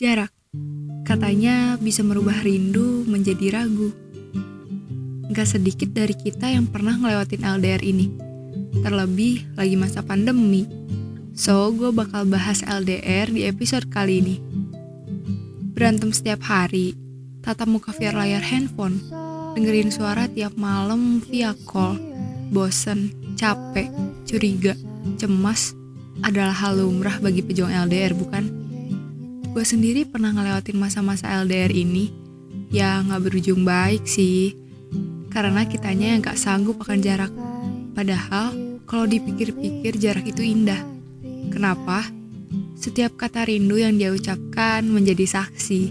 Jarak, katanya bisa merubah rindu menjadi ragu. Gak sedikit dari kita yang pernah ngelewatin LDR ini. Terlebih lagi masa pandemi. So, gue bakal bahas LDR di episode kali ini. Berantem setiap hari, tatap muka via layar handphone, dengerin suara tiap malam via call, bosen, capek, curiga, cemas, adalah hal lumrah bagi pejuang LDR, bukan? Gue sendiri pernah ngelewatin masa-masa LDR ini, ya nggak berujung baik sih. Karena kitanya yang gak sanggup akan jarak. Padahal, kalau dipikir-pikir jarak itu indah. Kenapa? Setiap kata rindu yang dia ucapkan menjadi saksi.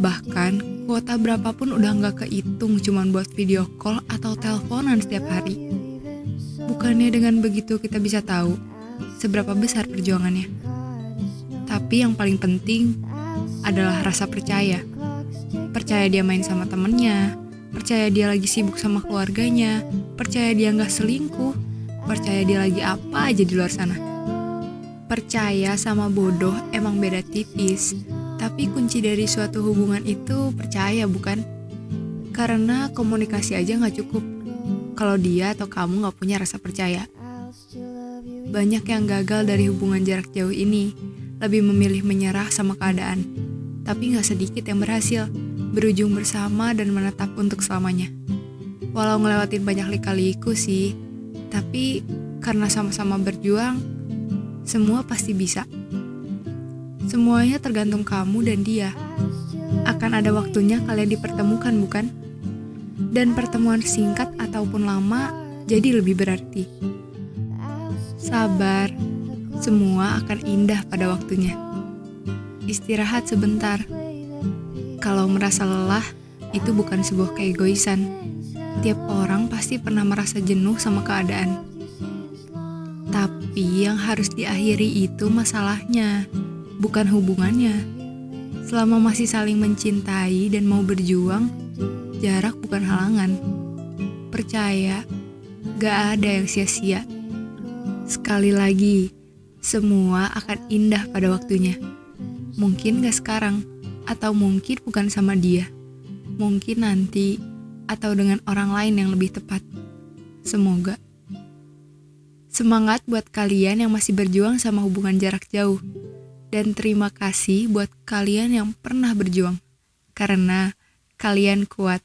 Bahkan, kuota berapapun udah nggak kehitung cuman buat video call atau teleponan setiap hari. Bukannya dengan begitu kita bisa tahu seberapa besar perjuangannya. Tapi yang paling penting adalah rasa percaya. Percaya dia main sama temennya, percaya dia lagi sibuk sama keluarganya, percaya dia nggak selingkuh, percaya dia lagi apa aja di luar sana. Percaya sama bodoh emang beda tipis, tapi kunci dari suatu hubungan itu percaya bukan? Karena komunikasi aja nggak cukup kalau dia atau kamu nggak punya rasa percaya. Banyak yang gagal dari hubungan jarak jauh ini lebih memilih menyerah sama keadaan. Tapi gak sedikit yang berhasil, berujung bersama dan menetap untuk selamanya. Walau ngelewatin banyak lika-liku sih, tapi karena sama-sama berjuang, semua pasti bisa. Semuanya tergantung kamu dan dia. Akan ada waktunya kalian dipertemukan, bukan? Dan pertemuan singkat ataupun lama jadi lebih berarti. Sabar, semua akan indah pada waktunya. Istirahat sebentar. Kalau merasa lelah, itu bukan sebuah keegoisan. Tiap orang pasti pernah merasa jenuh sama keadaan. Tapi yang harus diakhiri itu masalahnya, bukan hubungannya. Selama masih saling mencintai dan mau berjuang, jarak bukan halangan. Percaya, gak ada yang sia-sia. Sekali lagi, semua akan indah pada waktunya. Mungkin gak sekarang, atau mungkin bukan sama dia. Mungkin nanti, atau dengan orang lain yang lebih tepat. Semoga. Semangat buat kalian yang masih berjuang sama hubungan jarak jauh. Dan terima kasih buat kalian yang pernah berjuang. Karena kalian kuat.